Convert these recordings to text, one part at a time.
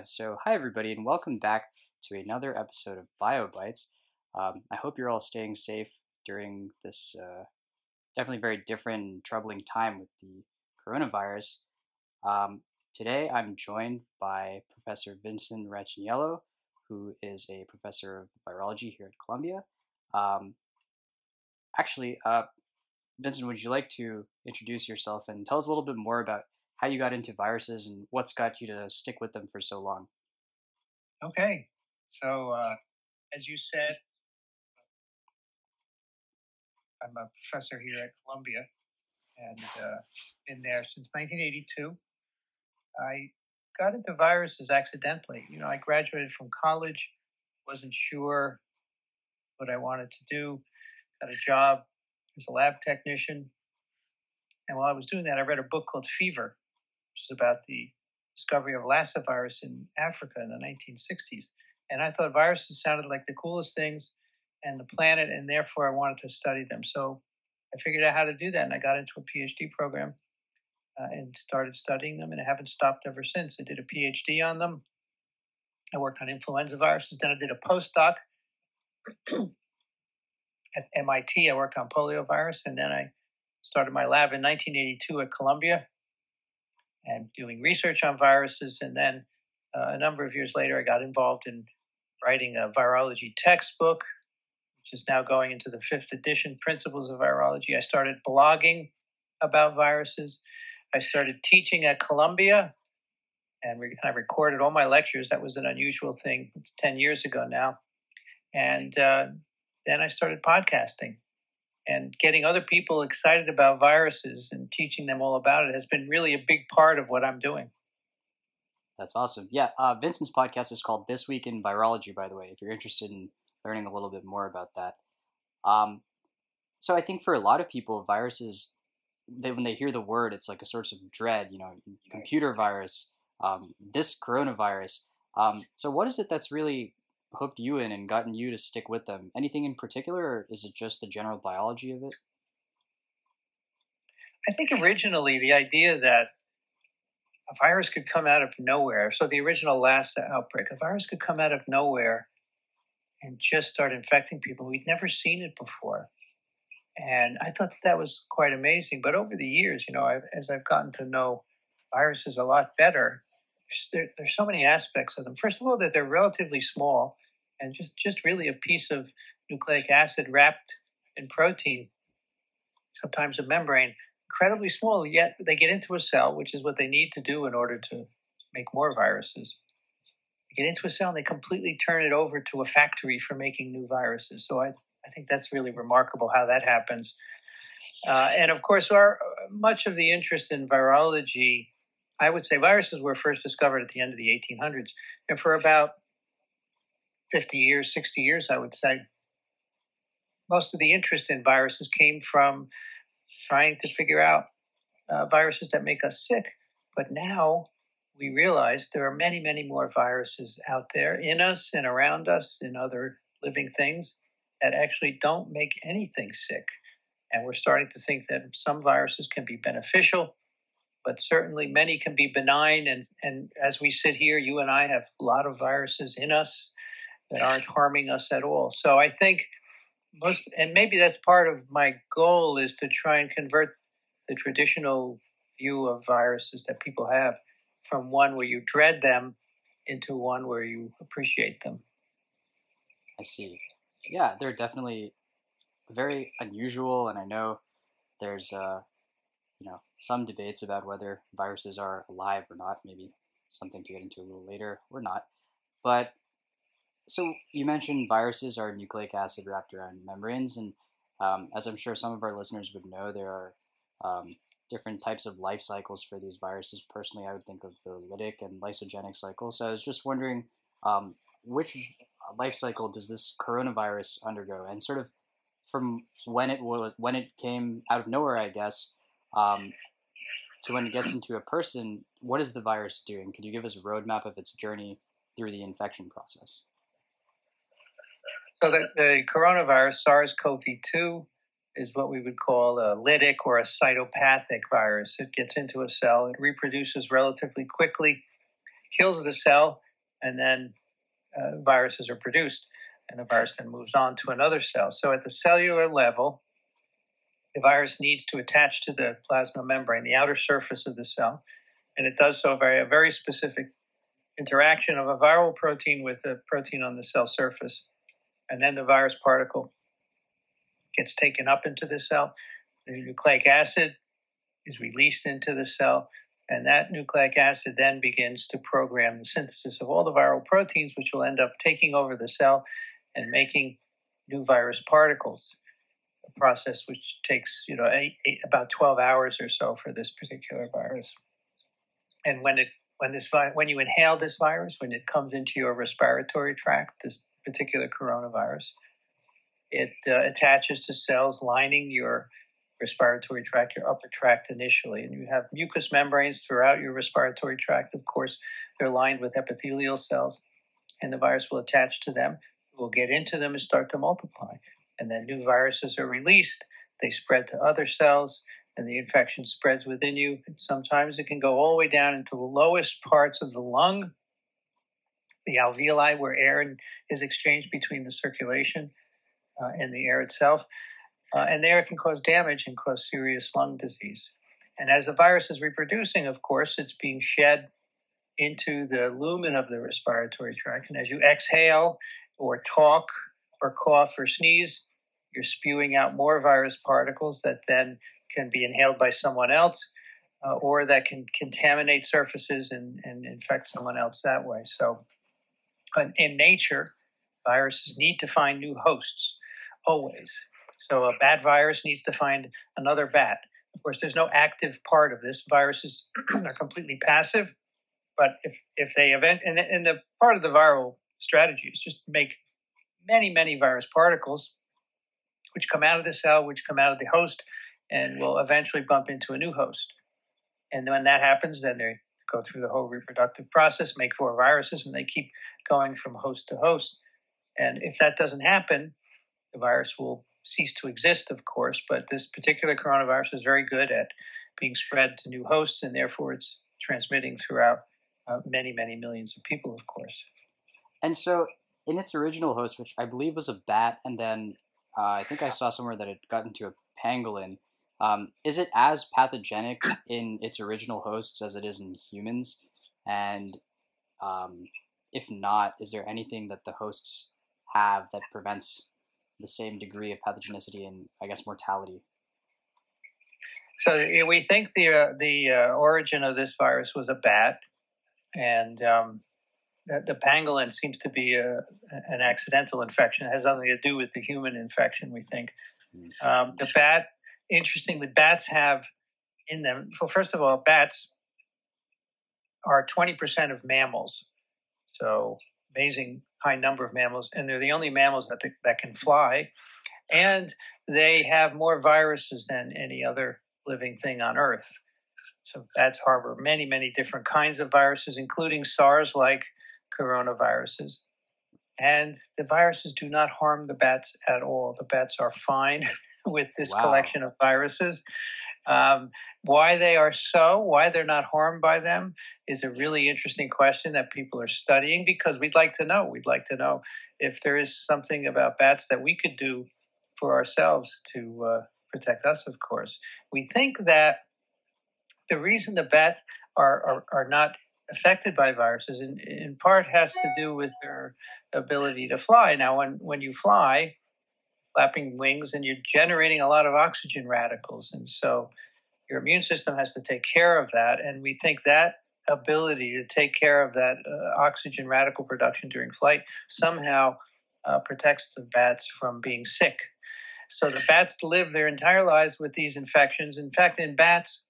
live. So, hi everybody, and welcome back to another episode of BioBytes. Um, I hope you're all staying safe during this uh, definitely very different troubling time with the coronavirus. Um, today, I'm joined by Professor Vincent Racaniello, who is a professor of virology here at Columbia. Um, actually, uh, Vincent, would you like to introduce yourself and tell us a little bit more about how you got into viruses and what's got you to stick with them for so long. Okay. So, uh, as you said, I'm a professor here at Columbia and uh, been there since 1982. I got into viruses accidentally. You know, I graduated from college, wasn't sure what I wanted to do, got a job as a lab technician. And while I was doing that, I read a book called Fever which is about the discovery of Lassa virus in Africa in the 1960s. And I thought viruses sounded like the coolest things and the planet, and therefore I wanted to study them. So I figured out how to do that, and I got into a PhD program uh, and started studying them, and I haven't stopped ever since. I did a PhD on them. I worked on influenza viruses. Then I did a postdoc at MIT. I worked on poliovirus, and then I started my lab in 1982 at Columbia and doing research on viruses. And then uh, a number of years later, I got involved in writing a virology textbook, which is now going into the fifth edition, Principles of Virology. I started blogging about viruses. I started teaching at Columbia, and re- I recorded all my lectures. That was an unusual thing. It's 10 years ago now. And uh, then I started podcasting and getting other people excited about viruses and teaching them all about it has been really a big part of what I'm doing. That's awesome. Yeah, uh, Vincent's podcast is called This Week in Virology, by the way, if you're interested in learning a little bit more about that. Um, so I think for a lot of people, viruses, they, when they hear the word, it's like a source of dread, you know, computer virus, um, this coronavirus. Um, so what is it that's really hooked you in and gotten you to stick with them? Anything in particular, or is it just the general biology of it? I think originally the idea that a virus could come out of nowhere, so the original Lassa outbreak, a virus could come out of nowhere and just start infecting people. We'd never seen it before. And I thought that was quite amazing. But over the years, you know, I've, as I've gotten to know viruses a lot better, there, there's so many aspects of them. First of all, that they're relatively small and just, just really a piece of nucleic acid wrapped in protein, sometimes a membrane, incredibly small, yet they get into a cell, which is what they need to do in order to make more viruses. They get into a cell and they completely turn it over to a factory for making new viruses. So I, I think that's really remarkable how that happens. Uh, and of course, our much of the interest in virology, I would say viruses were first discovered at the end of the 1800s. And for about 50 years, 60 years, I would say, most of the interest in viruses came from trying to figure out uh, viruses that make us sick. But now we realize there are many, many more viruses out there in us and around us in other living things that actually don't make anything sick. And we're starting to think that some viruses can be beneficial, but certainly many can be benign. And, and as we sit here, you and I have a lot of viruses in us that aren't harming us at all. So I think most, and maybe that's part of my goal is to try and convert the traditional view of viruses that people have from one where you dread them into one where you appreciate them. I see. Yeah, they're definitely very unusual, and I know there's, uh, you know, some debates about whether viruses are alive or not. Maybe something to get into a little later, or not. But so you mentioned viruses are nucleic acid wrapped around membranes, and um, as I'm sure some of our listeners would know, there are um, different types of life cycles for these viruses. Personally, I would think of the lytic and lysogenic cycle. So I was just wondering, um, which life cycle does this coronavirus undergo, and sort of from when it was when it came out of nowhere, I guess, um, to when it gets into a person, what is the virus doing? Could you give us a roadmap of its journey through the infection process? So the, the coronavirus, SARS-CoV-2, is what we would call a lytic or a cytopathic virus. It gets into a cell, it reproduces relatively quickly, kills the cell, and then uh, viruses are produced, and the virus then moves on to another cell. So at the cellular level, the virus needs to attach to the plasma membrane, the outer surface of the cell, and it does so via a very specific interaction of a viral protein with a protein on the cell surface. And then the virus particle gets taken up into the cell. The nucleic acid is released into the cell, and that nucleic acid then begins to program the synthesis of all the viral proteins, which will end up taking over the cell and making new virus particles. A process which takes, you know, eight, eight, about 12 hours or so for this particular virus. And when it when this when you inhale this virus, when it comes into your respiratory tract, this particular coronavirus, it uh, attaches to cells lining your respiratory tract, your upper tract initially. And you have mucous membranes throughout your respiratory tract. Of course, they're lined with epithelial cells, and the virus will attach to them, will get into them and start to multiply. And then new viruses are released. They spread to other cells, and the infection spreads within you. Sometimes it can go all the way down into the lowest parts of the lung, the alveoli, where air is exchanged between the circulation uh, and the air itself. Uh, and there it can cause damage and cause serious lung disease. And as the virus is reproducing, of course, it's being shed into the lumen of the respiratory tract. And as you exhale or talk or cough or sneeze, you're spewing out more virus particles that then can be inhaled by someone else uh, or that can contaminate surfaces and, and infect someone else that way. So, in nature, viruses need to find new hosts always. So a bat virus needs to find another bat. Of course, there's no active part of this. Viruses are completely passive, but if, if they event, and the, and the part of the viral strategy is just to make many, many virus particles, which come out of the cell, which come out of the host, and will eventually bump into a new host. And when that happens, then they go through the whole reproductive process, make four viruses, and they keep going from host to host. And if that doesn't happen, the virus will cease to exist, of course, but this particular coronavirus is very good at being spread to new hosts, and therefore it's transmitting throughout uh, many, many millions of people, of course. And so, in its original host, which I believe was a bat, and then uh, I think I saw somewhere that it got into a pangolin, um, is it as pathogenic in its original hosts as it is in humans? And um, if not, is there anything that the hosts have that prevents the same degree of pathogenicity and I guess mortality. So we think the uh, the uh, origin of this virus was a bat, and um, the, the, pangolin seems to be a, an accidental infection. It has nothing to do with the human infection. We think hmm. um, the bat. Interestingly, bats have in them. Well, first of all, bats are twenty percent of mammals. So amazing high number of mammals, and they're the only mammals that they, that can fly, and they have more viruses than any other living thing on Earth. So bats harbor many, many different kinds of viruses, including SARS-like coronaviruses. And the viruses do not harm the bats at all. The bats are fine with this wow. collection of viruses. Um, why they are so, why they're not harmed by them, is a really interesting question that people are studying because we'd like to know. We'd like to know if there is something about bats that we could do for ourselves to uh, protect us, of course. We think that the reason the bats are, are, are not affected by viruses in, in part has to do with their ability to fly. Now, when, when you fly, flapping wings and you're generating a lot of oxygen radicals. And so your immune system has to take care of that. And we think that ability to take care of that uh, oxygen radical production during flight somehow uh, protects the bats from being sick. So the bats live their entire lives with these infections. In fact, in bats,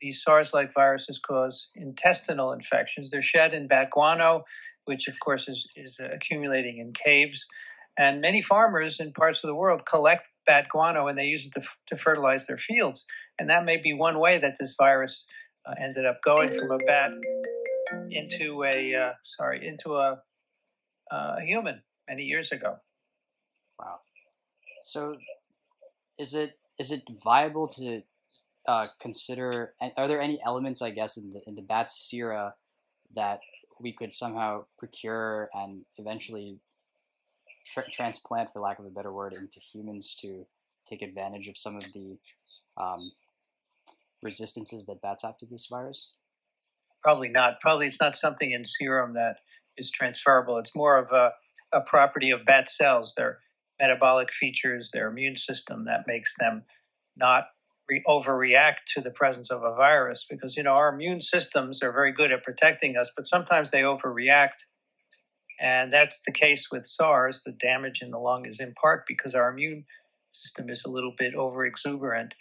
these SARS like viruses cause intestinal infections. They're shed in bat guano, which of course is, is accumulating in caves. And many farmers in parts of the world collect bat guano and they use it to, to fertilize their fields. And that may be one way that this virus uh, ended up going from a bat into a uh, sorry into a, uh, a human many years ago. Wow. So, is it is it viable to uh, consider? Are there any elements, I guess, in the in the bat sera that we could somehow procure and eventually tra- transplant, for lack of a better word, into humans to take advantage of some of the um, resistances that bats have to this virus? Probably not. Probably it's not something in serum that is transferable. It's more of a, a property of bat cells, their metabolic features, their immune system that makes them not re- overreact to the presence of a virus because you know our immune systems are very good at protecting us but sometimes they overreact and that's the case with SARS. The damage in the lung is in part because our immune system is a little bit over exuberant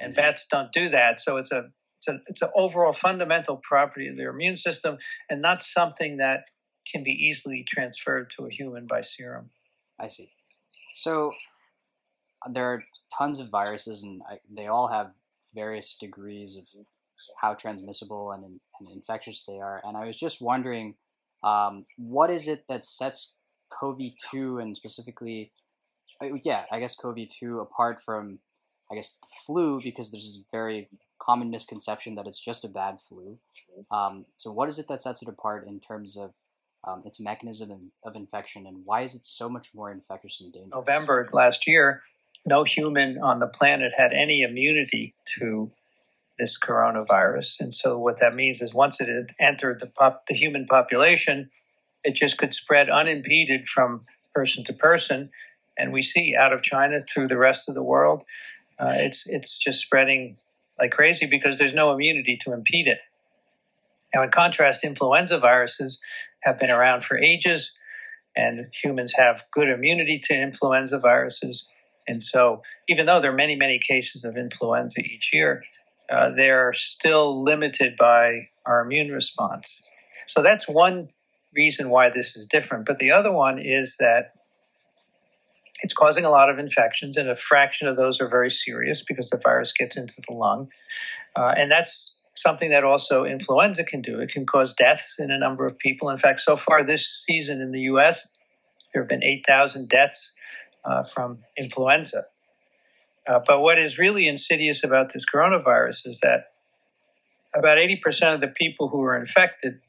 and bats don't do that. So it's a it's a it's an overall fundamental property of their immune system and not something that can be easily transferred to a human by serum. I see. So there are tons of viruses, and I, they all have various degrees of how transmissible and, and infectious they are. And I was just wondering, um, what is it that sets CoV2 and specifically, uh, yeah, I guess CoV2 apart from, I guess, the flu, because there's this very common misconception that it's just a bad flu. Um, so, what is it that sets it apart in terms of um, its mechanism of infection, and why is it so much more infectious and dangerous? November last year, no human on the planet had any immunity to this coronavirus. And so what that means is once it had entered the pop, the human population, it just could spread unimpeded from person to person. And we see out of China through the rest of the world, uh, it's it's just spreading like crazy because there's no immunity to impede it. Now, in contrast, influenza viruses have been around for ages, and humans have good immunity to influenza viruses. And so, even though there are many, many cases of influenza each year, uh, they're still limited by our immune response. So, that's one reason why this is different. But the other one is that it's causing a lot of infections, and a fraction of those are very serious because the virus gets into the lung. Uh, and that's something that also influenza can do. It can cause deaths in a number of people. In fact, so far this season in the US, there have been 8,000 deaths uh, from influenza. Uh, but what is really insidious about this coronavirus is that about 80% of the people who are infected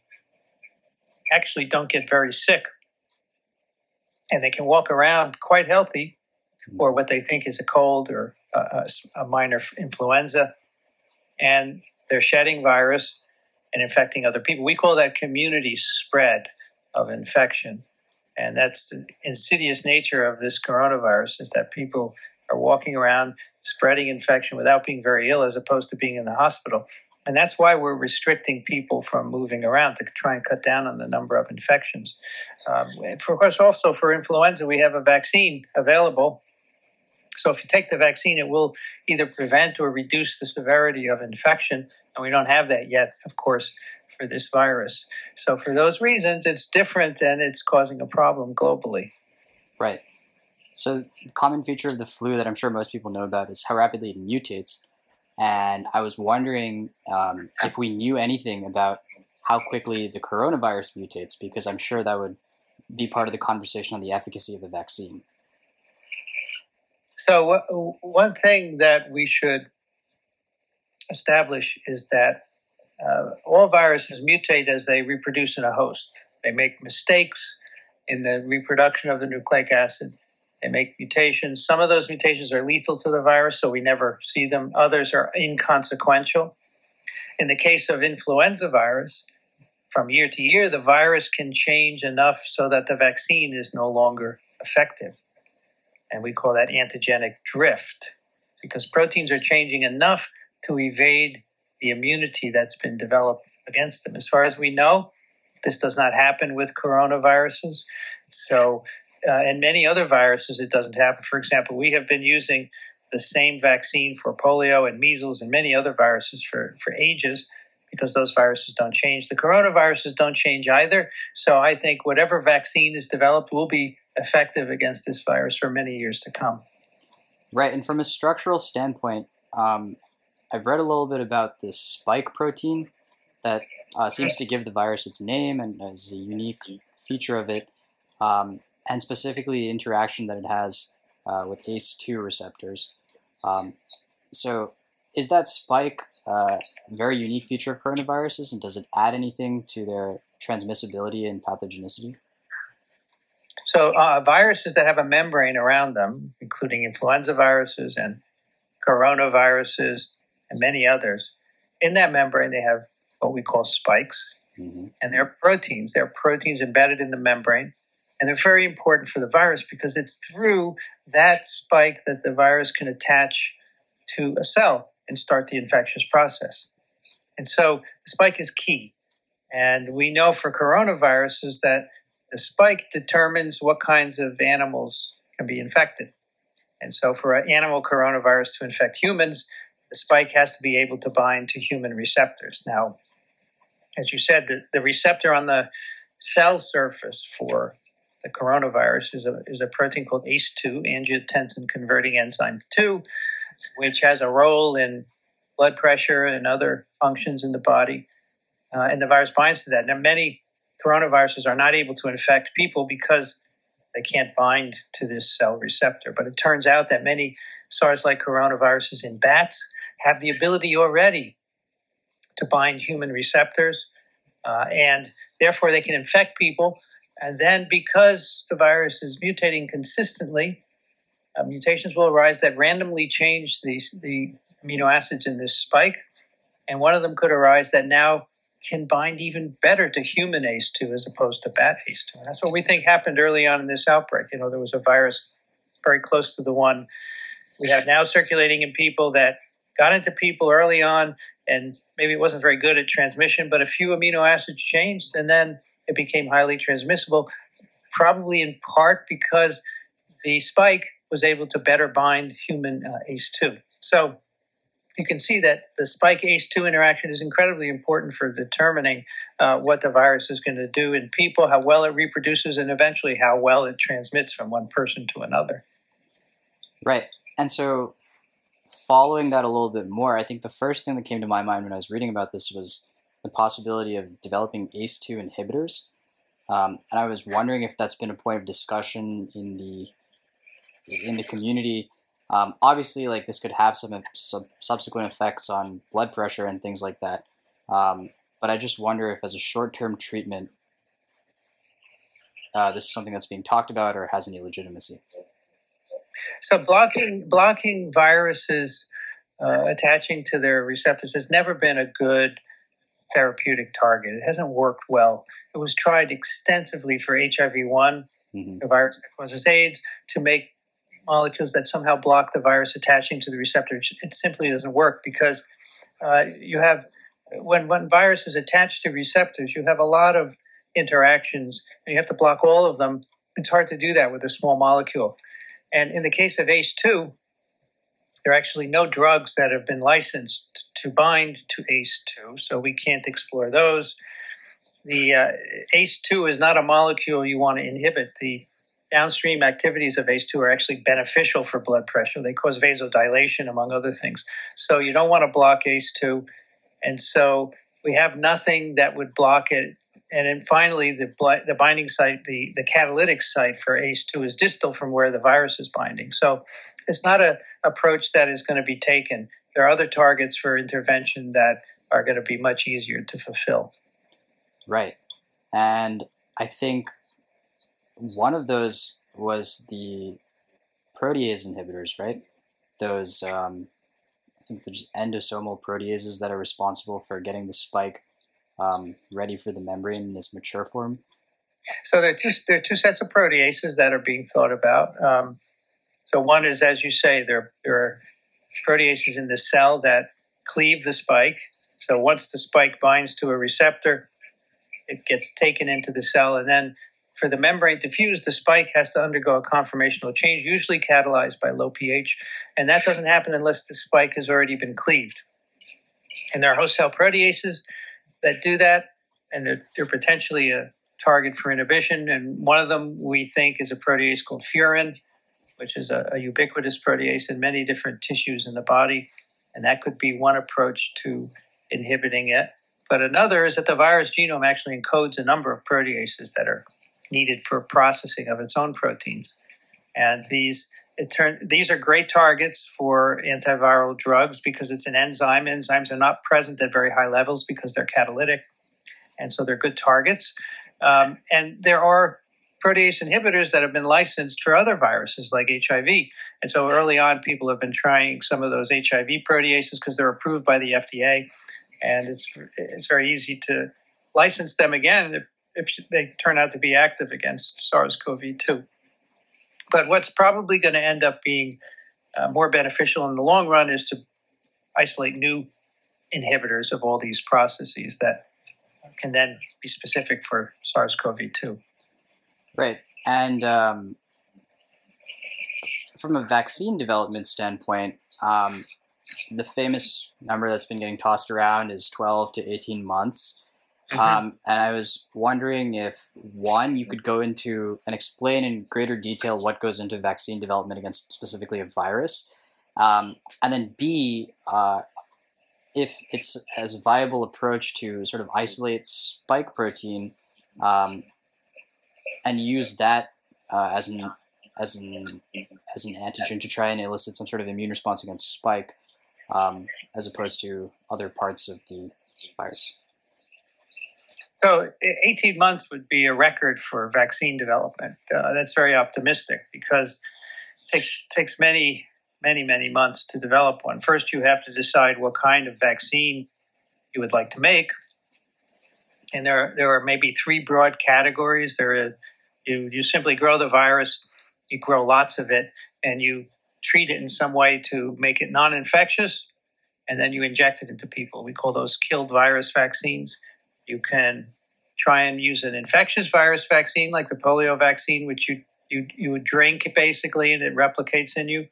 actually don't get very sick. And they can walk around quite healthy, or what they think is a cold or a, a minor influenza. And they're shedding virus and infecting other people. We call that community spread of infection. And that's the insidious nature of this coronavirus is that people are walking around spreading infection without being very ill as opposed to being in the hospital. And that's why we're restricting people from moving around to try and cut down on the number of infections. Um, for, of course, also for influenza, we have a vaccine available. So if you take the vaccine, it will either prevent or reduce the severity of infection. And we don't have that yet, of course, for this virus. So, for those reasons, it's different and it's causing a problem globally. Right. So, the common feature of the flu that I'm sure most people know about is how rapidly it mutates. And I was wondering um, if we knew anything about how quickly the coronavirus mutates, because I'm sure that would be part of the conversation on the efficacy of the vaccine. So, one thing that we should establish is that uh, all viruses mutate as they reproduce in a host. They make mistakes in the reproduction of the nucleic acid. They make mutations. Some of those mutations are lethal to the virus, so we never see them. Others are inconsequential. In the case of influenza virus, from year to year, the virus can change enough so that the vaccine is no longer effective. And we call that antigenic drift because proteins are changing enough to evade the immunity that's been developed against them. As far as we know, this does not happen with coronaviruses. So, uh, and many other viruses, it doesn't happen. For example, we have been using the same vaccine for polio and measles and many other viruses for, for ages because those viruses don't change. The coronaviruses don't change either. So I think whatever vaccine is developed will be effective against this virus for many years to come. Right. And from a structural standpoint, um, I've read a little bit about this spike protein that uh, seems to give the virus its name and is a unique feature of it, um, and specifically the interaction that it has uh, with ACE2 receptors. Um, so, is that spike uh, a very unique feature of coronaviruses, and does it add anything to their transmissibility and pathogenicity? So, uh, viruses that have a membrane around them, including influenza viruses and coronaviruses and many others, in that membrane they have what we call spikes, mm-hmm. and they're proteins. They're proteins embedded in the membrane, and they're very important for the virus because it's through that spike that the virus can attach to a cell and start the infectious process. And so the spike is key. And we know for coronaviruses that the spike determines what kinds of animals can be infected. And so for an animal coronavirus to infect humans, the spike has to be able to bind to human receptors. Now, as you said, the, the receptor on the cell surface for the coronavirus is a, is a protein called ACE2, angiotensin converting enzyme 2, which has a role in blood pressure and other functions in the body. Uh, and the virus binds to that. Now, many coronaviruses are not able to infect people because they can't bind to this cell receptor. But it turns out that many SARS like coronaviruses in bats have the ability already to bind human receptors, uh, and therefore they can infect people. And then, because the virus is mutating consistently, uh, mutations will arise that randomly change the, the amino acids in this spike. And one of them could arise that now can bind even better to human ACE2 as opposed to bat ACE2. And that's what we think happened early on in this outbreak. You know, there was a virus very close to the one we have now circulating in people that got into people early on, and maybe it wasn't very good at transmission, but a few amino acids changed, and then it became highly transmissible, probably in part because the spike was able to better bind human uh, ACE2. So you can see that the spike ACE2 interaction is incredibly important for determining uh, what the virus is going to do in people, how well it reproduces, and eventually how well it transmits from one person to another. Right. And so, following that a little bit more, I think the first thing that came to my mind when I was reading about this was the possibility of developing ACE2 inhibitors. Um, and I was wondering if that's been a point of discussion in the in the community um, obviously, like this could have some, some, subsequent effects on blood pressure and things like that. Um, but I just wonder if, as a short-term treatment, uh, this is something that's being talked about or has any legitimacy. So blocking blocking viruses uh, attaching to their receptors has never been a good therapeutic target. It hasn't worked well. It was tried extensively for HIV one, mm-hmm. the virus that causes AIDS, to make molecules that somehow block the virus attaching to the receptor. It simply doesn't work because uh, you have when when virus is attached to receptors, you have a lot of interactions, and you have to block all of them. It's hard to do that with a small molecule. And in the case of ACE2, there are actually no drugs that have been licensed to bind to ACE2, so we can't explore those. The uh, ACE2 is not a molecule you want to inhibit. The downstream activities of ACE2 are actually beneficial for blood pressure. They cause vasodilation, among other things. So you don't want to block ACE2. And so we have nothing that would block it. And then finally, the, the binding site, the, the catalytic site for ACE2 is distal from where the virus is binding. So it's not an approach that is going to be taken. There are other targets for intervention that are going to be much easier to fulfill. Right. And I think one of those was the protease inhibitors, right? Those, um, I think there's endosomal proteases that are responsible for getting the spike um, ready for the membrane in its mature form. So there are two, there are two sets of proteases that are being thought about. Um, so one is, as you say, there, there are proteases in the cell that cleave the spike. So once the spike binds to a receptor, it gets taken into the cell, and then for the membrane to fuse, the spike has to undergo a conformational change, usually catalyzed by low pH. And that doesn't happen unless the spike has already been cleaved. And there are host cell proteases that do that, and they're, they're potentially a target for inhibition. And one of them we think is a protease called furin, which is a, a ubiquitous protease in many different tissues in the body. And that could be one approach to inhibiting it. But another is that the virus genome actually encodes a number of proteases that are needed for processing of its own proteins. And these it turn, these are great targets for antiviral drugs because it's an enzyme. Enzymes are not present at very high levels because they're catalytic. and so they're good targets. Um, and there are protease inhibitors that have been licensed for other viruses like HIV. And so early on, people have been trying some of those HIV proteases because they're approved by the FDA, and it's it's very easy to license them again if, if they turn out to be active against SARS-CoV-2. But what's probably going to end up being uh, more beneficial in the long run is to isolate new inhibitors of all these processes that can then be specific for SARS-CoV-2. Right, and um, from a vaccine development standpoint, um, the famous number that's been getting tossed around is 12 to 18 months. Mm-hmm. Um, and I was wondering if one, you could go into and explain in greater detail what goes into vaccine development against specifically a virus, um, and then B, uh, if it's as viable approach to sort of isolate spike protein um, and use that uh, as an as an as an antigen to try and elicit some sort of immune response against spike, um, as opposed to other parts of the virus. So, 18 months would be a record for vaccine development. Uh, that's very optimistic because it takes takes many many many months to develop one. First, you have to decide what kind of vaccine you would like to make, and there there are maybe three broad categories. There is you you simply grow the virus, you grow lots of it, and you treat it in some way to make it non-infectious, and then you inject it into people. We call those killed virus vaccines. You can try and use an infectious virus vaccine like the polio vaccine, which you you you would drink basically, and it replicates in you.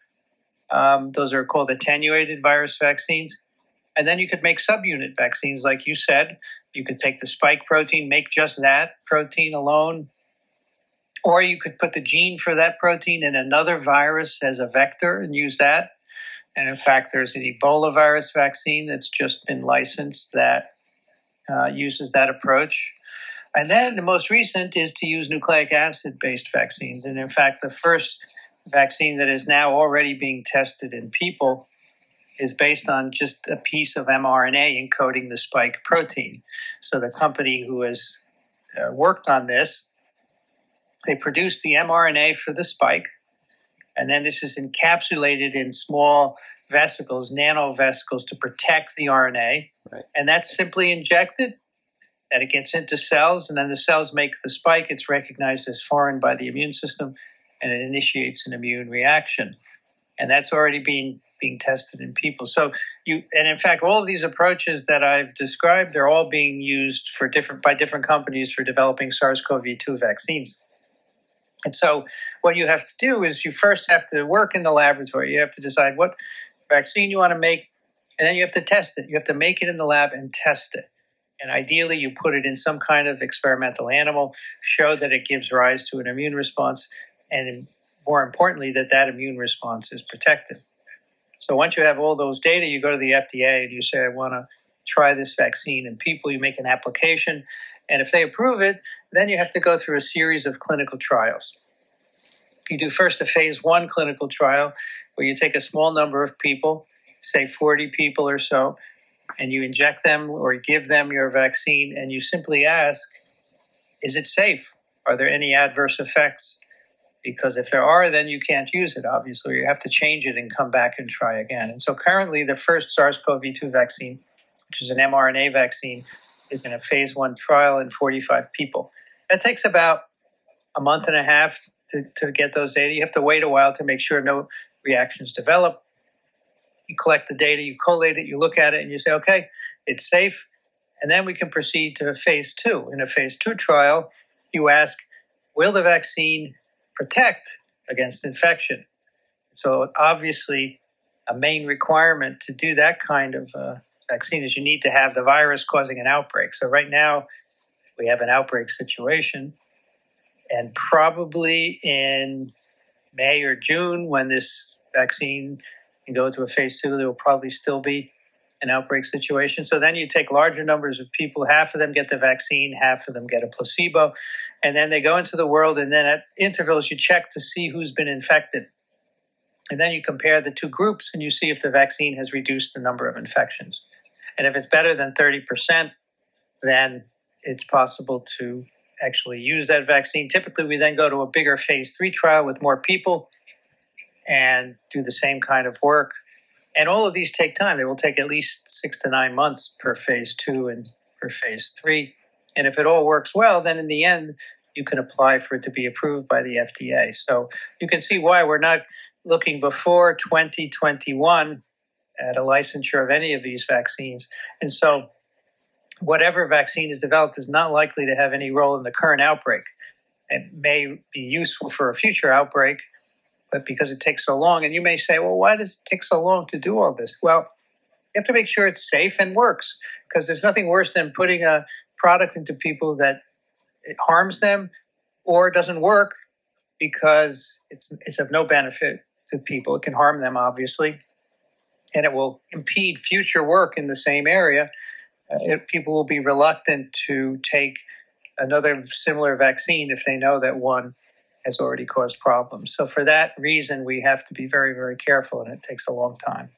Um, those are called attenuated virus vaccines. And then you could make subunit vaccines, like you said. You could take the spike protein, make just that protein alone, or you could put the gene for that protein in another virus as a vector and use that. And in fact, there's an Ebola virus vaccine that's just been licensed that uh, uses that approach. And then the most recent is to use nucleic acid based vaccines. And in fact, the first vaccine that is now already being tested in people is based on just a piece of mRNA encoding the spike protein. So the company who has uh, worked on this, they produce the mRNA for the spike, and then this is encapsulated in small vesicles, nanovesicles, to protect the RNA. Right. And that's simply injected, and it gets into cells, and then the cells make the spike. It's recognized as foreign by the immune system, and it initiates an immune reaction. And that's already being being tested in people. So you and in fact all of these approaches that I've described they're all being used for different by different companies for developing SARS-CoV-2 vaccines. And so what you have to do is you first have to work in the laboratory. You have to decide what vaccine you want to make and then you have to test it. You have to make it in the lab and test it. And ideally, you put it in some kind of experimental animal, show that it gives rise to an immune response, and more importantly, that that immune response is protected. So once you have all those data, you go to the FDA and you say, I want to try this vaccine in people. You make an application. And if they approve it, then you have to go through a series of clinical trials. You do first a phase one clinical trial where you take a small number of people, say 40 people or so, and you inject them or give them your vaccine, and you simply ask, Is it safe? Are there any adverse effects? because if there are, then you can't use it, obviously. You have to change it and come back and try again. And so currently, the first SARS CoV 2 vaccine, which is an mRNA vaccine, is in a phase one trial in 45 people. That takes about a month and a half to, to get those data. You have to wait a while to make sure no reactions develop. You collect the data, you collate it, you look at it, and you say, okay, it's safe. And then we can proceed to phase two. In a phase two trial, you ask, will the vaccine protect against infection. So, obviously, a main requirement to do that kind of uh, vaccine is you need to have the virus causing an outbreak. So, right now, we have an outbreak situation. And probably in May or June, when this vaccine and go to a phase two, there will probably still be an outbreak situation. So then you take larger numbers of people, half of them get the vaccine, half of them get a placebo, and then they go into the world, and then at intervals you check to see who's been infected. And then you compare the two groups and you see if the vaccine has reduced the number of infections. And if it's better than 30%, then it's possible to actually use that vaccine. Typically, we then go to a bigger phase three trial with more people and do the same kind of work. And all of these take time. They will take at least six to nine months per phase two and per phase three. And if it all works well, then in the end, you can apply for it to be approved by the FDA. So you can see why we're not looking before 2021 at a licensure of any of these vaccines. And so whatever vaccine is developed is not likely to have any role in the current outbreak. It may be useful for a future outbreak, but because it takes so long, and you may say, well, why does it take so long to do all this? Well, you have to make sure it's safe and works because there's nothing worse than putting a product into people that it harms them or doesn't work because it's, it's of no benefit to people. It can harm them, obviously, and it will impede future work in the same area uh, it, people will be reluctant to take another similar vaccine if they know that one has already caused problems. So, for that reason, we have to be very, very careful, and it takes a long time.